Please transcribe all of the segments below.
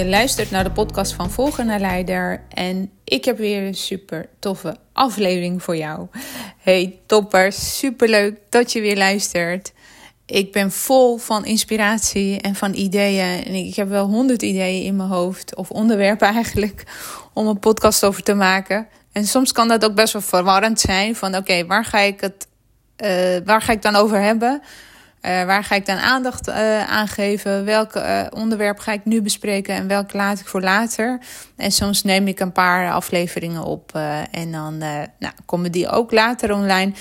Je luistert naar de podcast van Volger naar Leider en ik heb weer een super toffe aflevering voor jou. Hey toppers, super leuk dat je weer luistert. Ik ben vol van inspiratie en van ideeën. En ik heb wel honderd ideeën in mijn hoofd, of onderwerpen eigenlijk, om een podcast over te maken. En soms kan dat ook best wel verwarrend zijn. Van oké, waar ga ik het, uh, waar ga ik dan over hebben? Uh, waar ga ik dan aandacht uh, aan geven? Welk uh, onderwerp ga ik nu bespreken en welke laat ik voor later? En soms neem ik een paar afleveringen op en dan nou, komen die ook later online.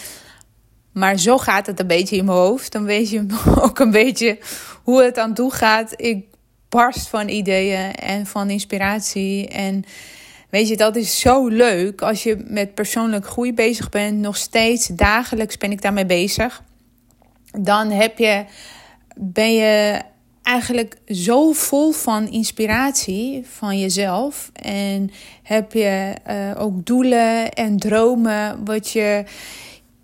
Maar zo gaat het een beetje in mijn hoofd. Dan weet je ook een beetje hoe het aan toe gaat. Ik barst van ideeën en van inspiratie. En weet je, dat is zo leuk als je met persoonlijk groei bezig bent. Nog steeds dagelijks ben ik daarmee bezig dan heb je, ben je eigenlijk zo vol van inspiratie van jezelf. En heb je uh, ook doelen en dromen wat je,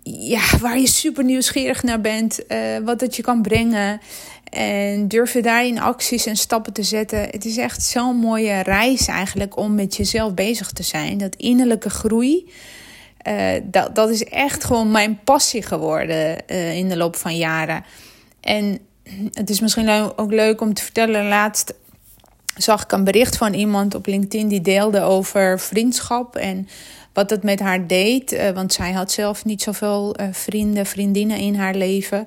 ja, waar je super nieuwsgierig naar bent, uh, wat het je kan brengen. En durf je daarin acties en stappen te zetten. Het is echt zo'n mooie reis eigenlijk om met jezelf bezig te zijn. Dat innerlijke groei. Uh, dat, dat is echt gewoon mijn passie geworden uh, in de loop van jaren. En het is misschien ook leuk om te vertellen. Laatst zag ik een bericht van iemand op LinkedIn die deelde over vriendschap en wat het met haar deed. Uh, want zij had zelf niet zoveel vrienden, vriendinnen in haar leven.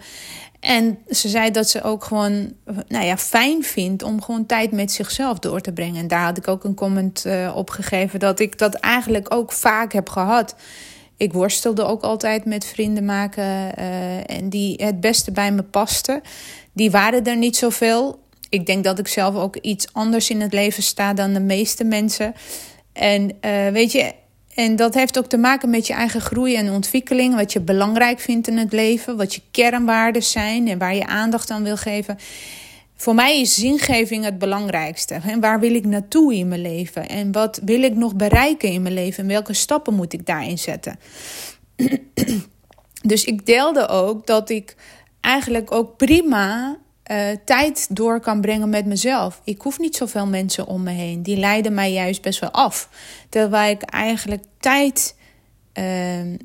En ze zei dat ze ook gewoon nou ja, fijn vindt om gewoon tijd met zichzelf door te brengen. En daar had ik ook een comment uh, op gegeven dat ik dat eigenlijk ook vaak heb gehad. Ik worstelde ook altijd met vrienden maken uh, en die het beste bij me pasten. Die waren er niet zoveel. Ik denk dat ik zelf ook iets anders in het leven sta dan de meeste mensen. En uh, weet je, en dat heeft ook te maken met je eigen groei en ontwikkeling. Wat je belangrijk vindt in het leven. Wat je kernwaarden zijn en waar je aandacht aan wil geven. Voor mij is zingeving het belangrijkste. En waar wil ik naartoe in mijn leven? En wat wil ik nog bereiken in mijn leven? En welke stappen moet ik daarin zetten? dus ik deelde ook dat ik eigenlijk ook prima uh, tijd door kan brengen met mezelf. Ik hoef niet zoveel mensen om me heen. Die leiden mij juist best wel af. Terwijl ik eigenlijk tijd uh,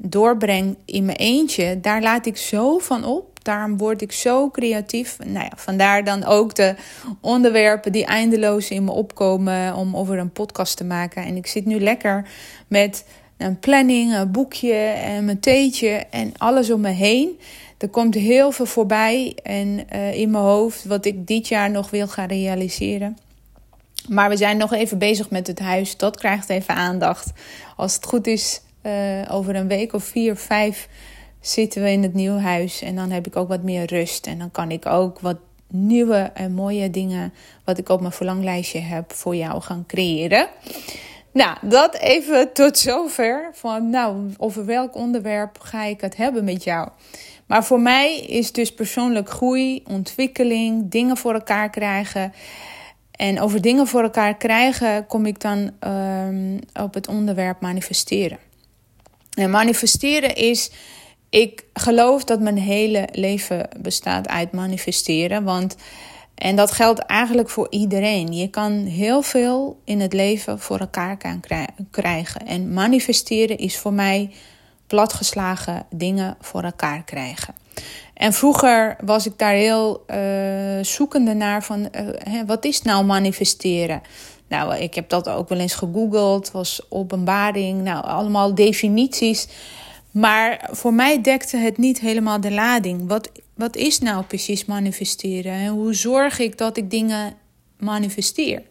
doorbreng in mijn eentje, daar laat ik zo van op. Daarom word ik zo creatief. Nou ja, vandaar dan ook de onderwerpen die eindeloos in me opkomen om over een podcast te maken. En ik zit nu lekker met een planning, een boekje en mijn theetje en alles om me heen. Er komt heel veel voorbij en uh, in mijn hoofd wat ik dit jaar nog wil gaan realiseren. Maar we zijn nog even bezig met het huis. Dat krijgt even aandacht. Als het goed is, uh, over een week of vier, vijf zitten we in het nieuwe huis. En dan heb ik ook wat meer rust. En dan kan ik ook wat nieuwe en mooie dingen, wat ik op mijn verlanglijstje heb, voor jou gaan creëren. Nou, dat even tot zover. Van nou, over welk onderwerp ga ik het hebben met jou? Maar voor mij is dus persoonlijk groei, ontwikkeling, dingen voor elkaar krijgen. En over dingen voor elkaar krijgen kom ik dan um, op het onderwerp manifesteren. En manifesteren is, ik geloof dat mijn hele leven bestaat uit manifesteren. Want, en dat geldt eigenlijk voor iedereen. Je kan heel veel in het leven voor elkaar krijgen. En manifesteren is voor mij platgeslagen dingen voor elkaar krijgen. En vroeger was ik daar heel uh, zoekende naar van uh, hè, wat is nou manifesteren? Nou, ik heb dat ook wel eens gegoogeld, was openbaring, nou allemaal definities. Maar voor mij dekte het niet helemaal de lading. Wat, wat is nou precies manifesteren? En hoe zorg ik dat ik dingen manifesteer?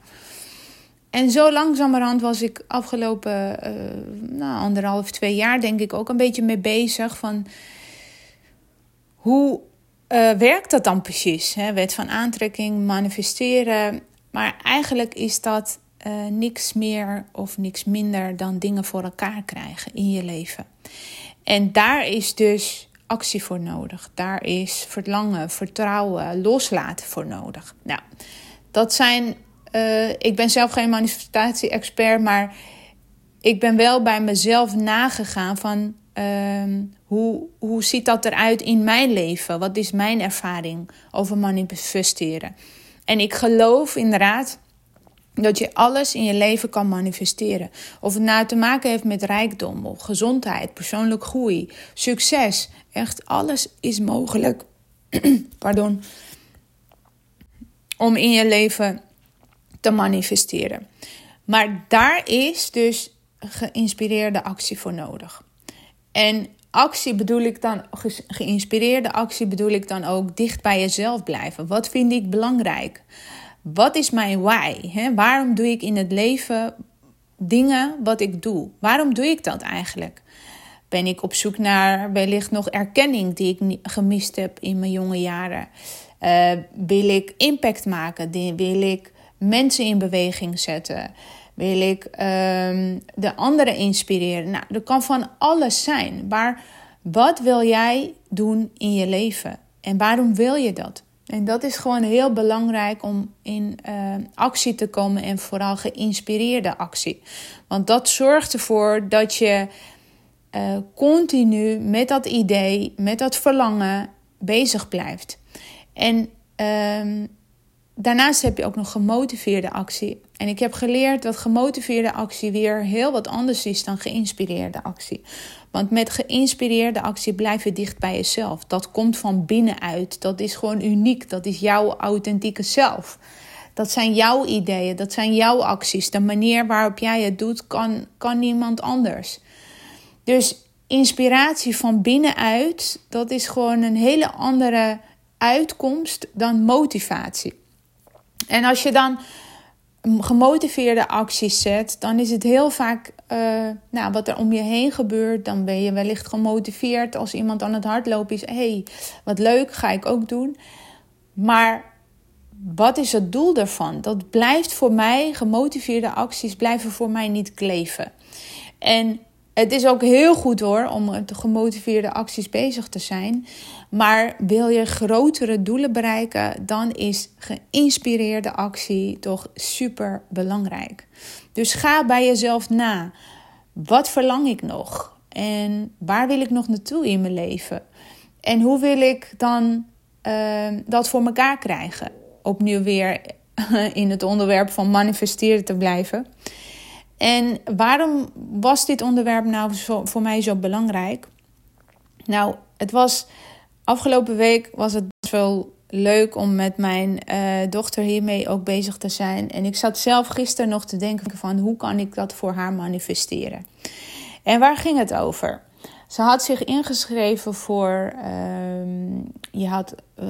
En zo langzamerhand was ik afgelopen uh, nou, anderhalf, twee jaar denk ik ook een beetje mee bezig van hoe uh, werkt dat dan precies? Hè? Wet van aantrekking, manifesteren. Maar eigenlijk is dat uh, niks meer of niks minder dan dingen voor elkaar krijgen in je leven. En daar is dus actie voor nodig. Daar is verlangen, vertrouwen, loslaten voor nodig. Nou, dat zijn. Uh, ik ben zelf geen manifestatie-expert, maar ik ben wel bij mezelf nagegaan van uh, hoe, hoe ziet dat eruit in mijn leven? Wat is mijn ervaring over manifesteren? En ik geloof inderdaad dat je alles in je leven kan manifesteren. Of het nou te maken heeft met rijkdom, gezondheid, persoonlijk groei, succes. Echt alles is mogelijk. Pardon. Om in je leven te manifesteren. Maar daar is dus geïnspireerde actie voor nodig. En actie bedoel ik dan, geïnspireerde actie bedoel ik dan ook dicht bij jezelf blijven. Wat vind ik belangrijk? Wat is mijn why? Waarom doe ik in het leven dingen wat ik doe? Waarom doe ik dat eigenlijk? Ben ik op zoek naar wellicht nog erkenning die ik gemist heb in mijn jonge jaren? Uh, wil ik impact maken? Wil ik mensen in beweging zetten? Wil ik um, de anderen inspireren? Nou, dat kan van alles zijn. Maar wat wil jij doen in je leven? En waarom wil je dat? En dat is gewoon heel belangrijk om in uh, actie te komen en vooral geïnspireerde actie. Want dat zorgt ervoor dat je uh, continu met dat idee, met dat verlangen bezig blijft. En uh, daarnaast heb je ook nog gemotiveerde actie. En ik heb geleerd dat gemotiveerde actie weer heel wat anders is dan geïnspireerde actie. Want met geïnspireerde actie blijf je dicht bij jezelf. Dat komt van binnenuit. Dat is gewoon uniek. Dat is jouw authentieke zelf. Dat zijn jouw ideeën, dat zijn jouw acties. De manier waarop jij het doet, kan, kan niemand anders. Dus inspiratie van binnenuit, dat is gewoon een hele andere uitkomst dan motivatie. En als je dan gemotiveerde acties zet, dan is het heel vaak uh, nou, wat er om je heen gebeurt. Dan ben je wellicht gemotiveerd als iemand aan het hardlopen is. Hey, wat leuk, ga ik ook doen. Maar wat is het doel daarvan? Dat blijft voor mij, gemotiveerde acties blijven voor mij niet kleven. En het is ook heel goed hoor om met gemotiveerde acties bezig te zijn. Maar wil je grotere doelen bereiken, dan is geïnspireerde actie toch super belangrijk. Dus ga bij jezelf na. Wat verlang ik nog? En waar wil ik nog naartoe in mijn leven? En hoe wil ik dan uh, dat voor elkaar krijgen? Opnieuw weer in het onderwerp van manifesteren te blijven. En waarom was dit onderwerp nou voor mij zo belangrijk? Nou, het was afgelopen week was het best wel leuk om met mijn uh, dochter hiermee ook bezig te zijn. En ik zat zelf gisteren nog te denken van hoe kan ik dat voor haar manifesteren. En waar ging het over? Ze had zich ingeschreven voor, uh, je had uh,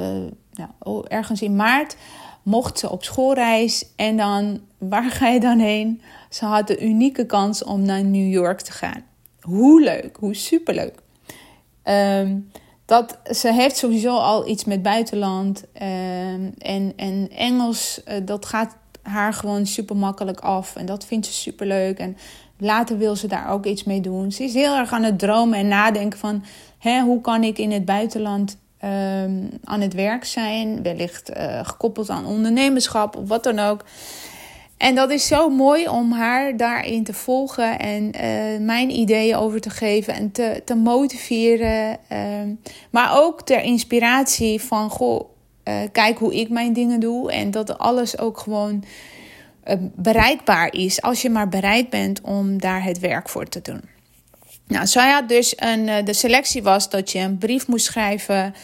nou, oh, ergens in maart mocht ze op schoolreis en dan, waar ga je dan heen? Ze had de unieke kans om naar New York te gaan. Hoe leuk, hoe superleuk. Um, dat, ze heeft sowieso al iets met buitenland. Um, en, en Engels, uh, dat gaat haar gewoon super makkelijk af. En dat vindt ze super leuk. En later wil ze daar ook iets mee doen. Ze is heel erg aan het dromen en nadenken van... Hè, hoe kan ik in het buitenland um, aan het werk zijn? Wellicht uh, gekoppeld aan ondernemerschap of wat dan ook. En dat is zo mooi om haar daarin te volgen en uh, mijn ideeën over te geven en te, te motiveren. Uh, maar ook ter inspiratie van, goh, uh, kijk hoe ik mijn dingen doe. En dat alles ook gewoon bereikbaar is als je maar bereid bent om daar het werk voor te doen. Nou, zij had dus een, de selectie was dat je een brief moest schrijven.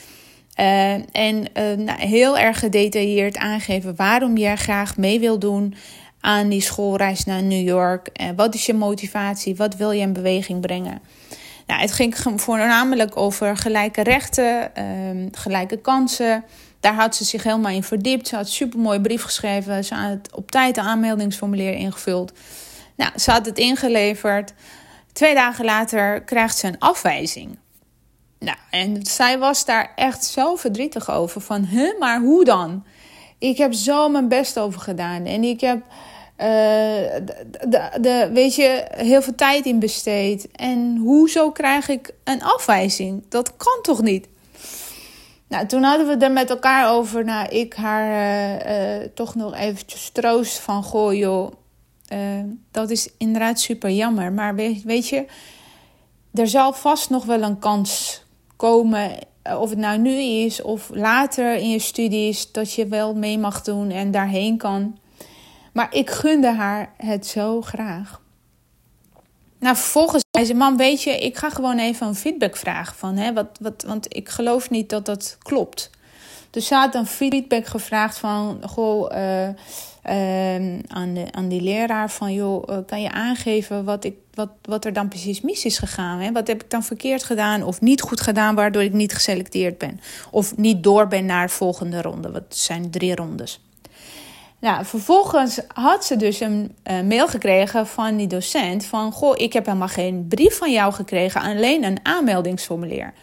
Uh, en uh, nou, heel erg gedetailleerd aangeven waarom je graag mee wil doen aan die schoolreis naar New York? En wat is je motivatie? Wat wil je in beweging brengen? Nou, het ging voornamelijk over gelijke rechten, um, gelijke kansen. Daar had ze zich helemaal in verdiept. Ze had een supermooie brief geschreven. Ze had op tijd de aanmeldingsformulier ingevuld. Nou, ze had het ingeleverd. Twee dagen later krijgt ze een afwijzing. Nou, en zij was daar echt zo verdrietig over. Van, huh, maar hoe dan? Ik heb zo mijn best over gedaan. En ik heb de, de, weet je, heel veel tijd in besteed. En hoezo krijg ik een afwijzing? Dat kan toch niet? Nou, toen hadden we er met elkaar over. Nou, ik haar uh, toch nog eventjes troost van... Goh, joh, uh, dat is inderdaad super jammer. Maar weet, weet, je, er zal vast nog wel een kans komen... of het nou nu is of later in je studies... dat je wel mee mag doen en daarheen kan. Maar ik gunde haar het zo graag. Nou, vervolgens zei ze: Mam, weet je, ik ga gewoon even een feedback vragen. Van, hè, wat, wat, want ik geloof niet dat dat klopt. Dus ze had een feedback gevraagd van: Goh, uh, uh, aan, de, aan die leraar: van, joh, uh, kan je aangeven wat, ik, wat, wat er dan precies mis is gegaan? Hè? Wat heb ik dan verkeerd gedaan of niet goed gedaan, waardoor ik niet geselecteerd ben? Of niet door ben naar de volgende ronde? Wat zijn drie rondes. Nou, vervolgens had ze dus een uh, mail gekregen van die docent van... Goh, ik heb helemaal geen brief van jou gekregen, alleen een aanmeldingsformulier.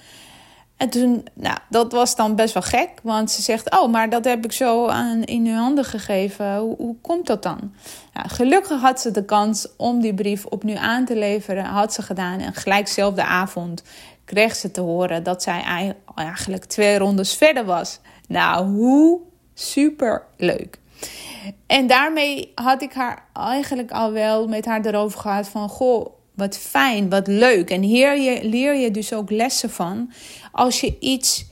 En toen, nou, dat was dan best wel gek, want ze zegt... Oh, maar dat heb ik zo aan, in uw handen gegeven. Hoe, hoe komt dat dan? Gelukkig had ze de kans om die brief opnieuw aan te leveren. Had ze gedaan en gelijk dezelfde avond kreeg ze te horen... dat zij eigenlijk twee rondes verder was. Nou, hoe super leuk. En daarmee had ik haar eigenlijk al wel met haar erover gehad van... Goh, wat fijn, wat leuk. En hier je, leer je dus ook lessen van. Als je iets,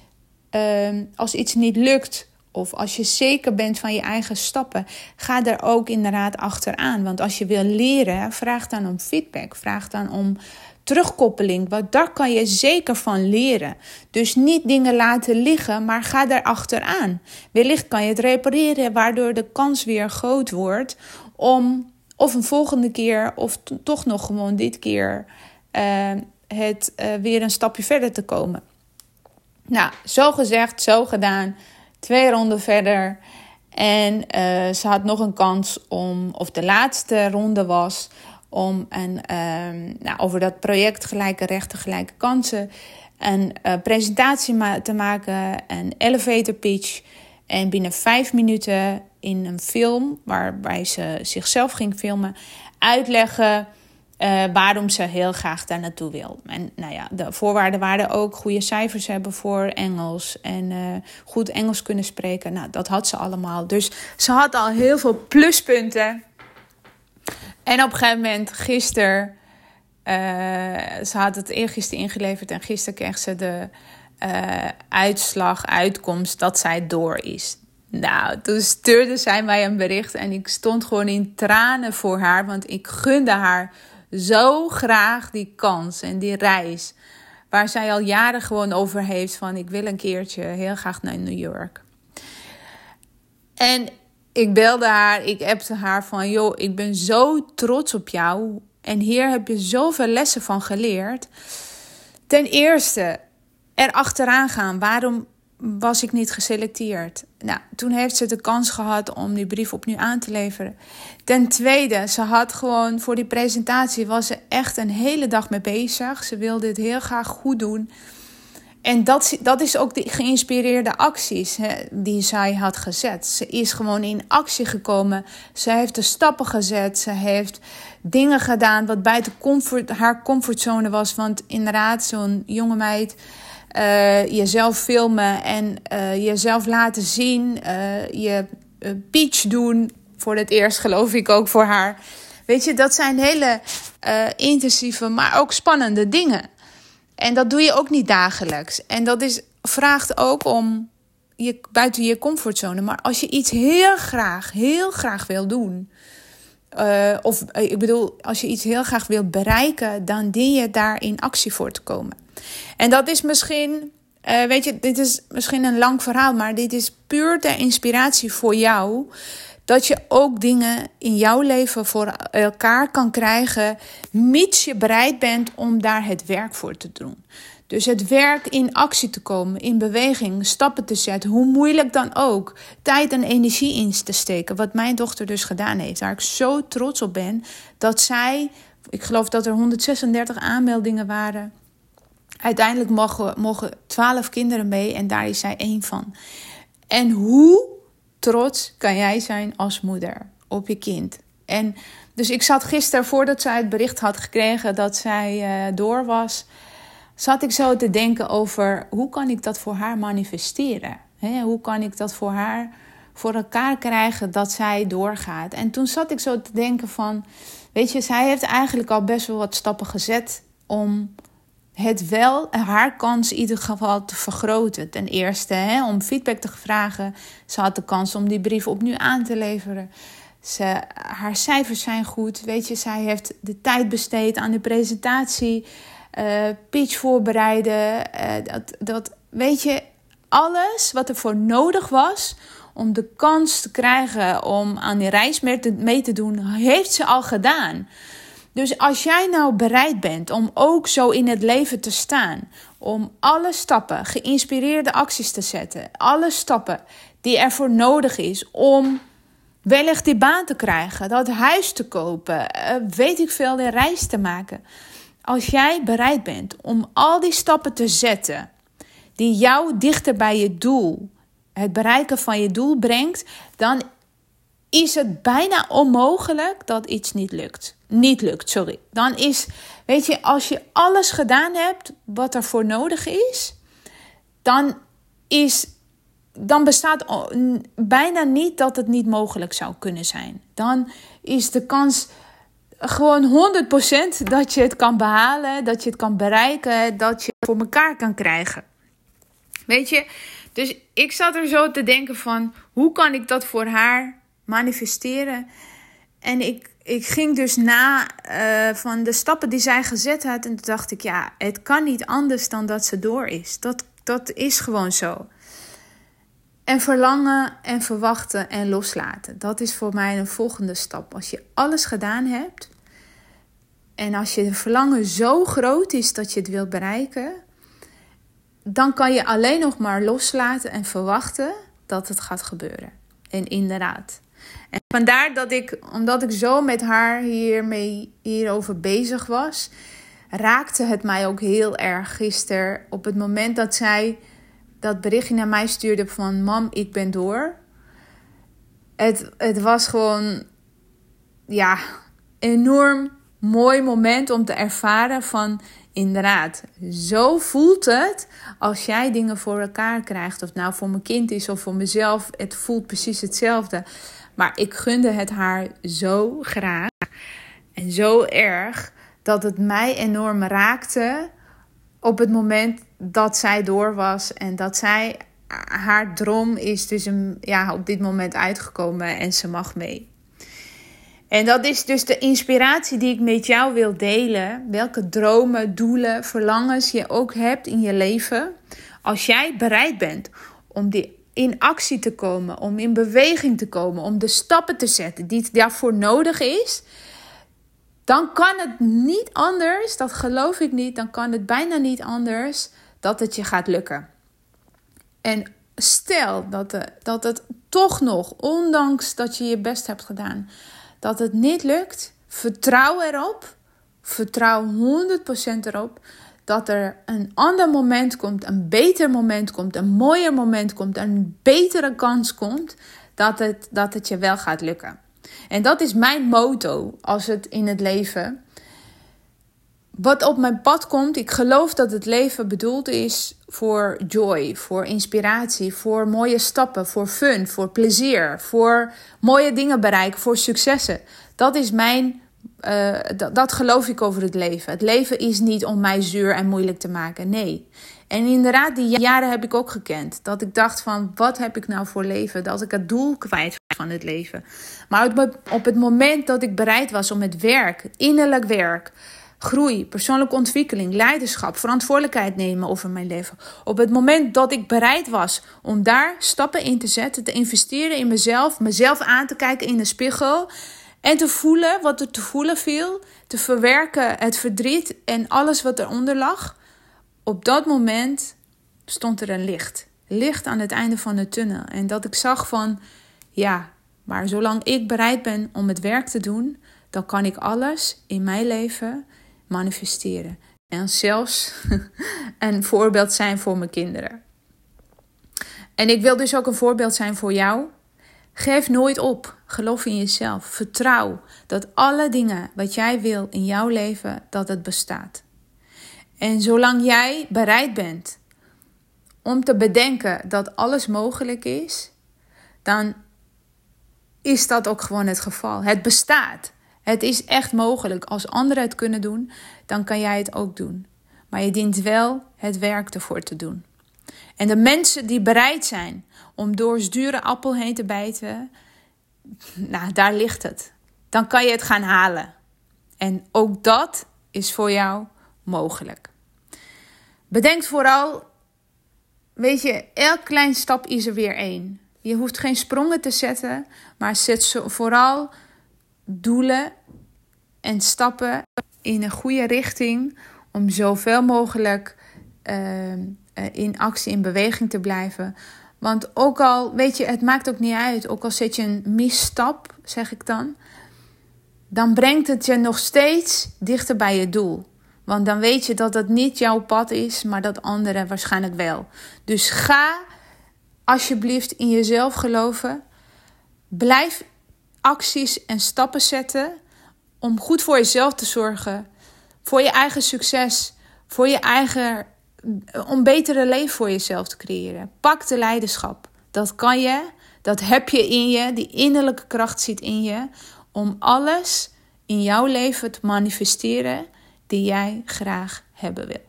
uh, als iets niet lukt of als je zeker bent van je eigen stappen, ga er ook inderdaad achteraan. Want als je wil leren, vraag dan om feedback. Vraag dan om terugkoppeling. Want daar kan je zeker van leren. Dus niet dingen laten liggen, maar ga er achteraan. Wellicht kan je het repareren, waardoor de kans weer groot wordt om of een volgende keer of toch nog gewoon dit keer uh, het uh, weer een stapje verder te komen. Nou, zo gezegd, zo gedaan. Twee ronden verder. En uh, ze had nog een kans om, of de laatste ronde was, om een, um, nou, over dat project Gelijke Rechten, Gelijke Kansen een uh, presentatie ma te maken, een elevator pitch. En binnen vijf minuten in een film, waarbij ze zichzelf ging filmen, uitleggen uh, waarom ze heel graag daar naartoe wil. En nou ja, de voorwaarden waren ook goede cijfers hebben voor Engels en uh, goed Engels kunnen spreken. Nou, dat had ze allemaal. Dus ze had al heel veel pluspunten. En op een gegeven moment, gisteren, uh, ze had het eergisteren ingeleverd en gisteren kreeg ze de uitslag, uitkomst dat zij door is. Nou, toen stuurde zij mij een bericht en ik stond gewoon in tranen voor haar, want ik gunde haar zo graag die kans en die reis. Waar zij al jaren gewoon over heeft van ik wil een keertje heel graag naar New York. En ik belde haar, ik appte haar van joh, ik ben zo trots op jou. En hier heb je zoveel lessen van geleerd. Ten eerste, er achteraan gaan. Waarom was ik niet geselecteerd. Nou, toen heeft ze de kans gehad om die brief opnieuw aan te leveren. Ten tweede, ze had gewoon voor die presentatie was ze echt een hele dag mee bezig. Ze wilde het heel graag goed doen. En dat, dat is ook de geïnspireerde acties hè, die zij had gezet. Ze is gewoon in actie gekomen. Ze heeft de stappen gezet. Ze heeft dingen gedaan wat buiten comfort, haar comfortzone was. Want inderdaad, zo'n jonge meid uh, jezelf filmen en uh, jezelf laten zien. Uh, je pitch doen. Voor het eerst geloof ik ook voor haar. Weet je, dat zijn hele intensieve, maar ook spannende dingen. En dat doe je ook niet dagelijks. En dat is, vraagt ook om je, buiten je comfortzone. Maar als je iets heel graag, heel graag wil doen. Uh, of ik bedoel, als je iets heel graag wil bereiken, dan dien je daar in actie voor te komen. En dat is misschien, uh, weet je, dit is misschien een lang verhaal, maar dit is puur ter inspiratie voor jou. Dat je ook dingen in jouw leven voor elkaar kan krijgen, mits je bereid bent om daar het werk voor te doen. Dus het werk in actie te komen, in beweging, stappen te zetten, hoe moeilijk dan ook, tijd en energie in te steken. Wat mijn dochter dus gedaan heeft, waar ik zo trots op ben dat zij, ik geloof dat er 136 aanmeldingen waren. Uiteindelijk mogen, mogen 12 kinderen mee en daar is zij één van. En hoe trots kan jij zijn als moeder op je kind? En dus ik zat gisteren, voordat zij het bericht had gekregen dat zij uh, door was, zat ik zo te denken over hoe kan ik dat voor haar manifesteren? Hoe kan ik dat voor haar voor elkaar krijgen dat zij doorgaat? En toen zat ik zo te denken van, weet je, zij heeft eigenlijk al best wel wat stappen gezet om het wel, haar kans in ieder geval te vergroten. Ten eerste hè, om feedback te vragen. Ze had de kans om die brief opnieuw aan te leveren. Ze, haar cijfers zijn goed. Weet je, zij heeft de tijd besteed aan de presentatie, uh, pitch voorbereiden. Uh, dat, dat, weet je, alles wat er voor nodig was om de kans te krijgen om aan die reis mee te doen, heeft ze al gedaan. Dus als jij nou bereid bent om ook zo in het leven te staan, om alle stappen, geïnspireerde acties te zetten, alle stappen die ervoor nodig is om wellicht die baan te krijgen, dat huis te kopen, eh, weet ik veel, de reis te maken. Als jij bereid bent om al die stappen te zetten die jou dichter bij je doel, het bereiken van je doel brengt, dan is het bijna onmogelijk dat iets niet lukt. Niet lukt, sorry. Dan is, weet je, als je alles gedaan hebt wat er voor nodig is, dan is dan bestaat bijna niet dat het niet mogelijk zou kunnen zijn. Dan is de kans gewoon 100% dat je het kan behalen, dat je het kan bereiken, dat je het voor elkaar kan krijgen. Weet je, dus ik zat er zo te denken van hoe kan ik dat voor haar manifesteren? En ik, ik ging dus na uh, van de stappen die zij gezet had. En toen dacht ik, ja, het kan niet anders dan dat ze door is. Dat, dat is gewoon zo. En verlangen en verwachten en loslaten. Dat is voor mij een volgende stap. Als je alles gedaan hebt. En als je verlangen zo groot is dat je het wilt bereiken. Dan kan je alleen nog maar loslaten en verwachten dat het gaat gebeuren. En inderdaad. En vandaar dat ik, omdat ik zo met haar hiermee, hierover bezig was, raakte het mij ook heel erg gisteren. Op het moment dat zij dat berichtje naar mij stuurde van mam, ik ben door. Het, het was gewoon, ja, enorm mooi moment om te ervaren van inderdaad, zo voelt het als jij dingen voor elkaar krijgt. Of nou voor mijn kind is of voor mezelf, het voelt precies hetzelfde. Maar ik gunde het haar zo graag en zo erg dat het mij enorm raakte op het moment dat zij door was en dat zij haar droom is dus een, ja, op dit moment uitgekomen en ze mag mee. En dat is dus de inspiratie die ik met jou wil delen. Welke dromen, doelen, verlangens je ook hebt in je leven. Als jij bereid bent om die in actie te komen, om in beweging te komen, om de stappen te zetten die daarvoor nodig is, dan kan het niet anders, dat geloof ik niet, dan kan het bijna niet anders dat het je gaat lukken. En stel dat, de, dat het toch nog, ondanks dat je je best hebt gedaan, dat het niet lukt, vertrouw erop, vertrouw 100% erop dat er een ander moment komt, een beter moment komt, een mooier moment komt, een betere kans komt dat het, dat het je wel gaat lukken. En dat is mijn motto als het in het leven. Wat op mijn pad komt, ik geloof dat het leven bedoeld is voor joy, voor inspiratie, voor mooie stappen, voor fun, voor plezier, voor mooie dingen bereiken, voor successen. Dat is mijn dat, dat geloof ik over het leven. Het leven is niet om mij zuur en moeilijk te maken. Nee. En inderdaad, die jaren heb ik ook gekend. Dat ik dacht van, wat heb ik nou voor leven? Dat ik het doel kwijt van het leven. Maar op het moment dat ik bereid was om het werk, innerlijk werk, groei, persoonlijke ontwikkeling, leiderschap, verantwoordelijkheid nemen over mijn leven. Op het moment dat ik bereid was om daar stappen in te zetten, te investeren in mezelf, mezelf aan te kijken in de spiegel en te voelen wat er te voelen viel, te verwerken het verdriet en alles wat eronder lag. Op dat moment stond er een licht. Licht aan het einde van de tunnel. En dat ik zag van, ja, maar zolang ik bereid ben om het werk te doen, dan kan ik alles in mijn leven manifesteren. En zelfs een voorbeeld zijn voor mijn kinderen. En ik wil dus ook een voorbeeld zijn voor jou. Geef nooit op. Geloof in jezelf. Vertrouw dat alle dingen wat jij wil in jouw leven, dat het bestaat. En zolang jij bereid bent om te bedenken dat alles mogelijk is, dan is dat ook gewoon het geval. Het bestaat. Het is echt mogelijk. Als anderen het kunnen doen, dan kan jij het ook doen. Maar je dient wel het werk ervoor te doen. En de mensen die bereid zijn om door zure appel heen te bijten, nou, daar ligt het. Dan kan je het gaan halen. En ook dat is voor jou mogelijk. Bedenk vooral, weet je, elk klein stap is er weer één. Je hoeft geen sprongen te zetten, maar zet vooral doelen en stappen in een goede richting om zoveel mogelijk uh, in actie, in beweging te blijven. Want ook al, weet je, het maakt ook niet uit, ook al zet je een misstap, zeg ik dan, dan brengt het je nog steeds dichter bij je doel. Want dan weet je dat het niet jouw pad is, maar dat anderen waarschijnlijk wel. Dus ga alsjeblieft in jezelf geloven. Blijf acties en stappen zetten om goed voor jezelf te zorgen, voor je eigen succes, voor je eigen om betere leven voor jezelf te creëren. Pak de leiderschap. Dat kan je, dat heb je in je, die innerlijke kracht zit in je om alles in jouw leven te manifesteren die jij graag hebben wil.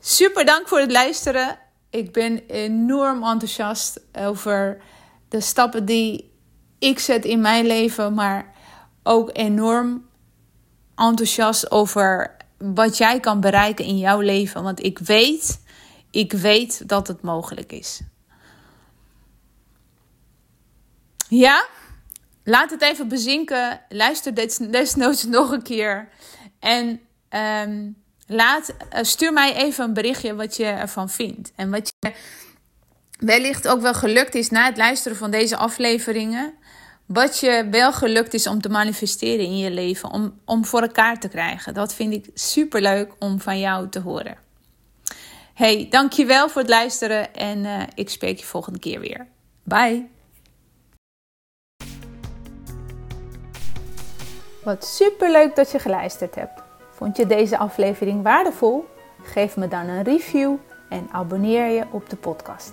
Super dank voor het luisteren. Ik ben enorm enthousiast over de stappen die ik zet in mijn leven, maar ook enorm enthousiast over wat jij kan bereiken in jouw leven. Want ik weet, ik weet dat het mogelijk is. Ja? Laat het even bezinken. Luister desnoods nog een keer. En um, laat, eh, stuur mij even een berichtje wat je ervan vindt. En wat je wellicht ook wel gelukt is na het luisteren van deze afleveringen. Wat je wel gelukt is om te manifesteren in je leven. Om, om voor elkaar te krijgen. Dat vind ik super leuk om van jou te horen. Hey, dankjewel voor het luisteren. En uh, ik spreek je volgende keer weer. Bye. Wat super leuk dat je geluisterd hebt. Vond je deze aflevering waardevol? Geef me dan een review en abonneer je op de podcast.